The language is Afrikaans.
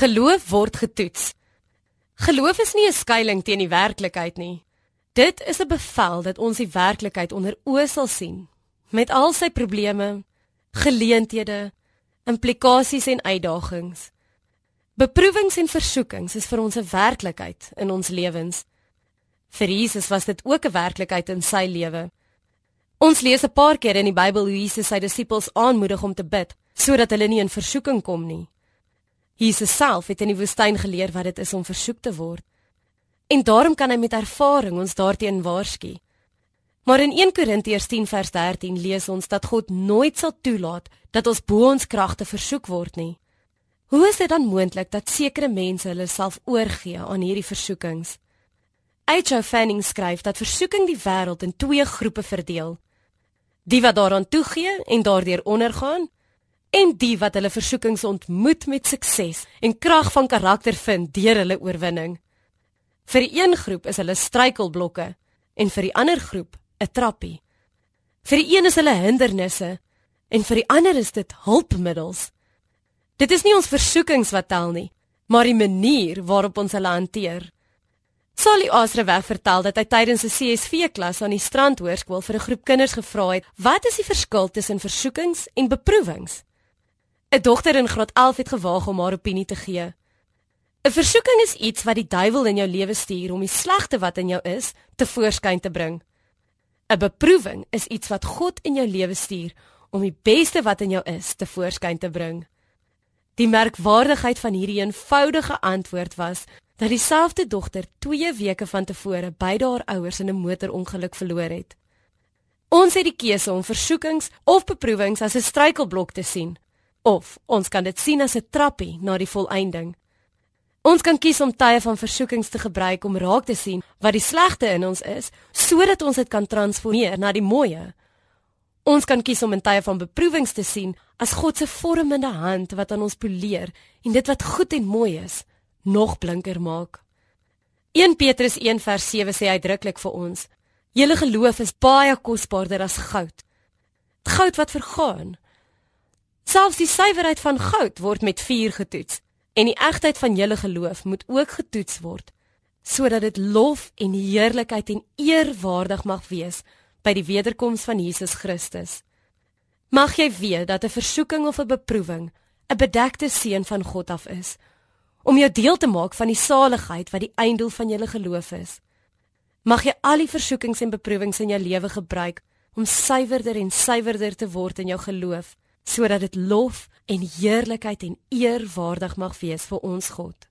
Geloof word getoets. Geloof is nie 'n skuilings teen die werklikheid nie. Dit is 'n bevel dat ons die werklikheid onder oë sal sien met al sy probleme, geleenthede, implikasies en uitdagings. Beproewings en versoekings is vir ons 'n werklikheid in ons lewens. Vir Jesus was dit ook 'n werklikheid in sy lewe. Ons lees 'n paar keer in die Bybel hoe Jesus sy disippels aanmoedig om te bid sodat hulle nie in versoeking kom nie. Jesus self het in die woestyn geleer wat dit is om versoek te word. En daarom kan hy met ervaring ons daarteen waarsku. Maar in 1 Korintiërs 10 vers 13 lees ons dat God nooit sal toelaat dat ons bo ons kragte versoek word nie. Hoe is dit dan moontlik dat sekere mense hulle self oorgee aan hierdie versoekings? H.O. Fanning skryf dat versoeking die wêreld in twee groepe verdeel. Die wat daaraan toegee en daardeur ondergaan en die wat hulle versoekings ontmoet met sukses en krag van karakter vind deur hulle oorwinning. Vir die een groep is hulle struikelblokke en vir die ander groep 'n trappie. Vir die een is hulle hindernisse en vir die ander is dit hulpmiddels. Dit is nie ons versoekings wat tel nie, maar die manier waarop ons hulle hanteer. Sally Asreweg vertel dat hy tydens 'n CSV klas aan die Strandhoërskool vir 'n groep kinders gevra het: "Wat is die verskil tussen versoekings en beproewings?" 'n Dogter in graad 11 het gewaag om haar opinie te gee. 'n Versoeking is iets wat die duiwel in jou lewe stuur om die slegte wat in jou is te voorskyn te bring. 'n Beproewing is iets wat God in jou lewe stuur om die beste wat in jou is te voorskyn te bring. Die merkwaardigheid van hierdie eenvoudige antwoord was dat dieselfde dogter 2 weke van tevore beide haar ouers in 'n motorongeluk verloor het. Ons het die keuse om versoekings of beproewings as 'n struikelblok te sien of ons kan dit sien as 'n trappie na die volëinding. Ons kan kies om tye van versoekings te gebruik om raak te sien wat die slegte in ons is sodat ons dit kan transformeer na die mooie. Ons kan kies om in tye van beproewings te sien as God se vormende hand wat aan ons poleer en dit wat goed en mooi is nog blinker maak. 1 Petrus 1 vers 7 sê uitdruklik vir ons: "Julle geloof is baie kosbaarder as goud. Goud wat vergaan. Selfs die suiwerheid van goud word met vuur getoets, en die egtheid van julle geloof moet ook getoets word, sodat dit lof en heerlikheid en eer waardig mag wees by die wederkoms van Jesus Christus." Mag jy weet dat 'n versoeking of 'n beproewing 'n bedekte seën van God af is om jou deel te maak van die saligheid wat die einddoel van julle geloof is. Mag jy al die versoekings en beproewings in jou lewe gebruik om suiwerder en suiwerder te word in jou geloof, sodat dit lof en heerlikheid en eer waardig mag wees vir ons God.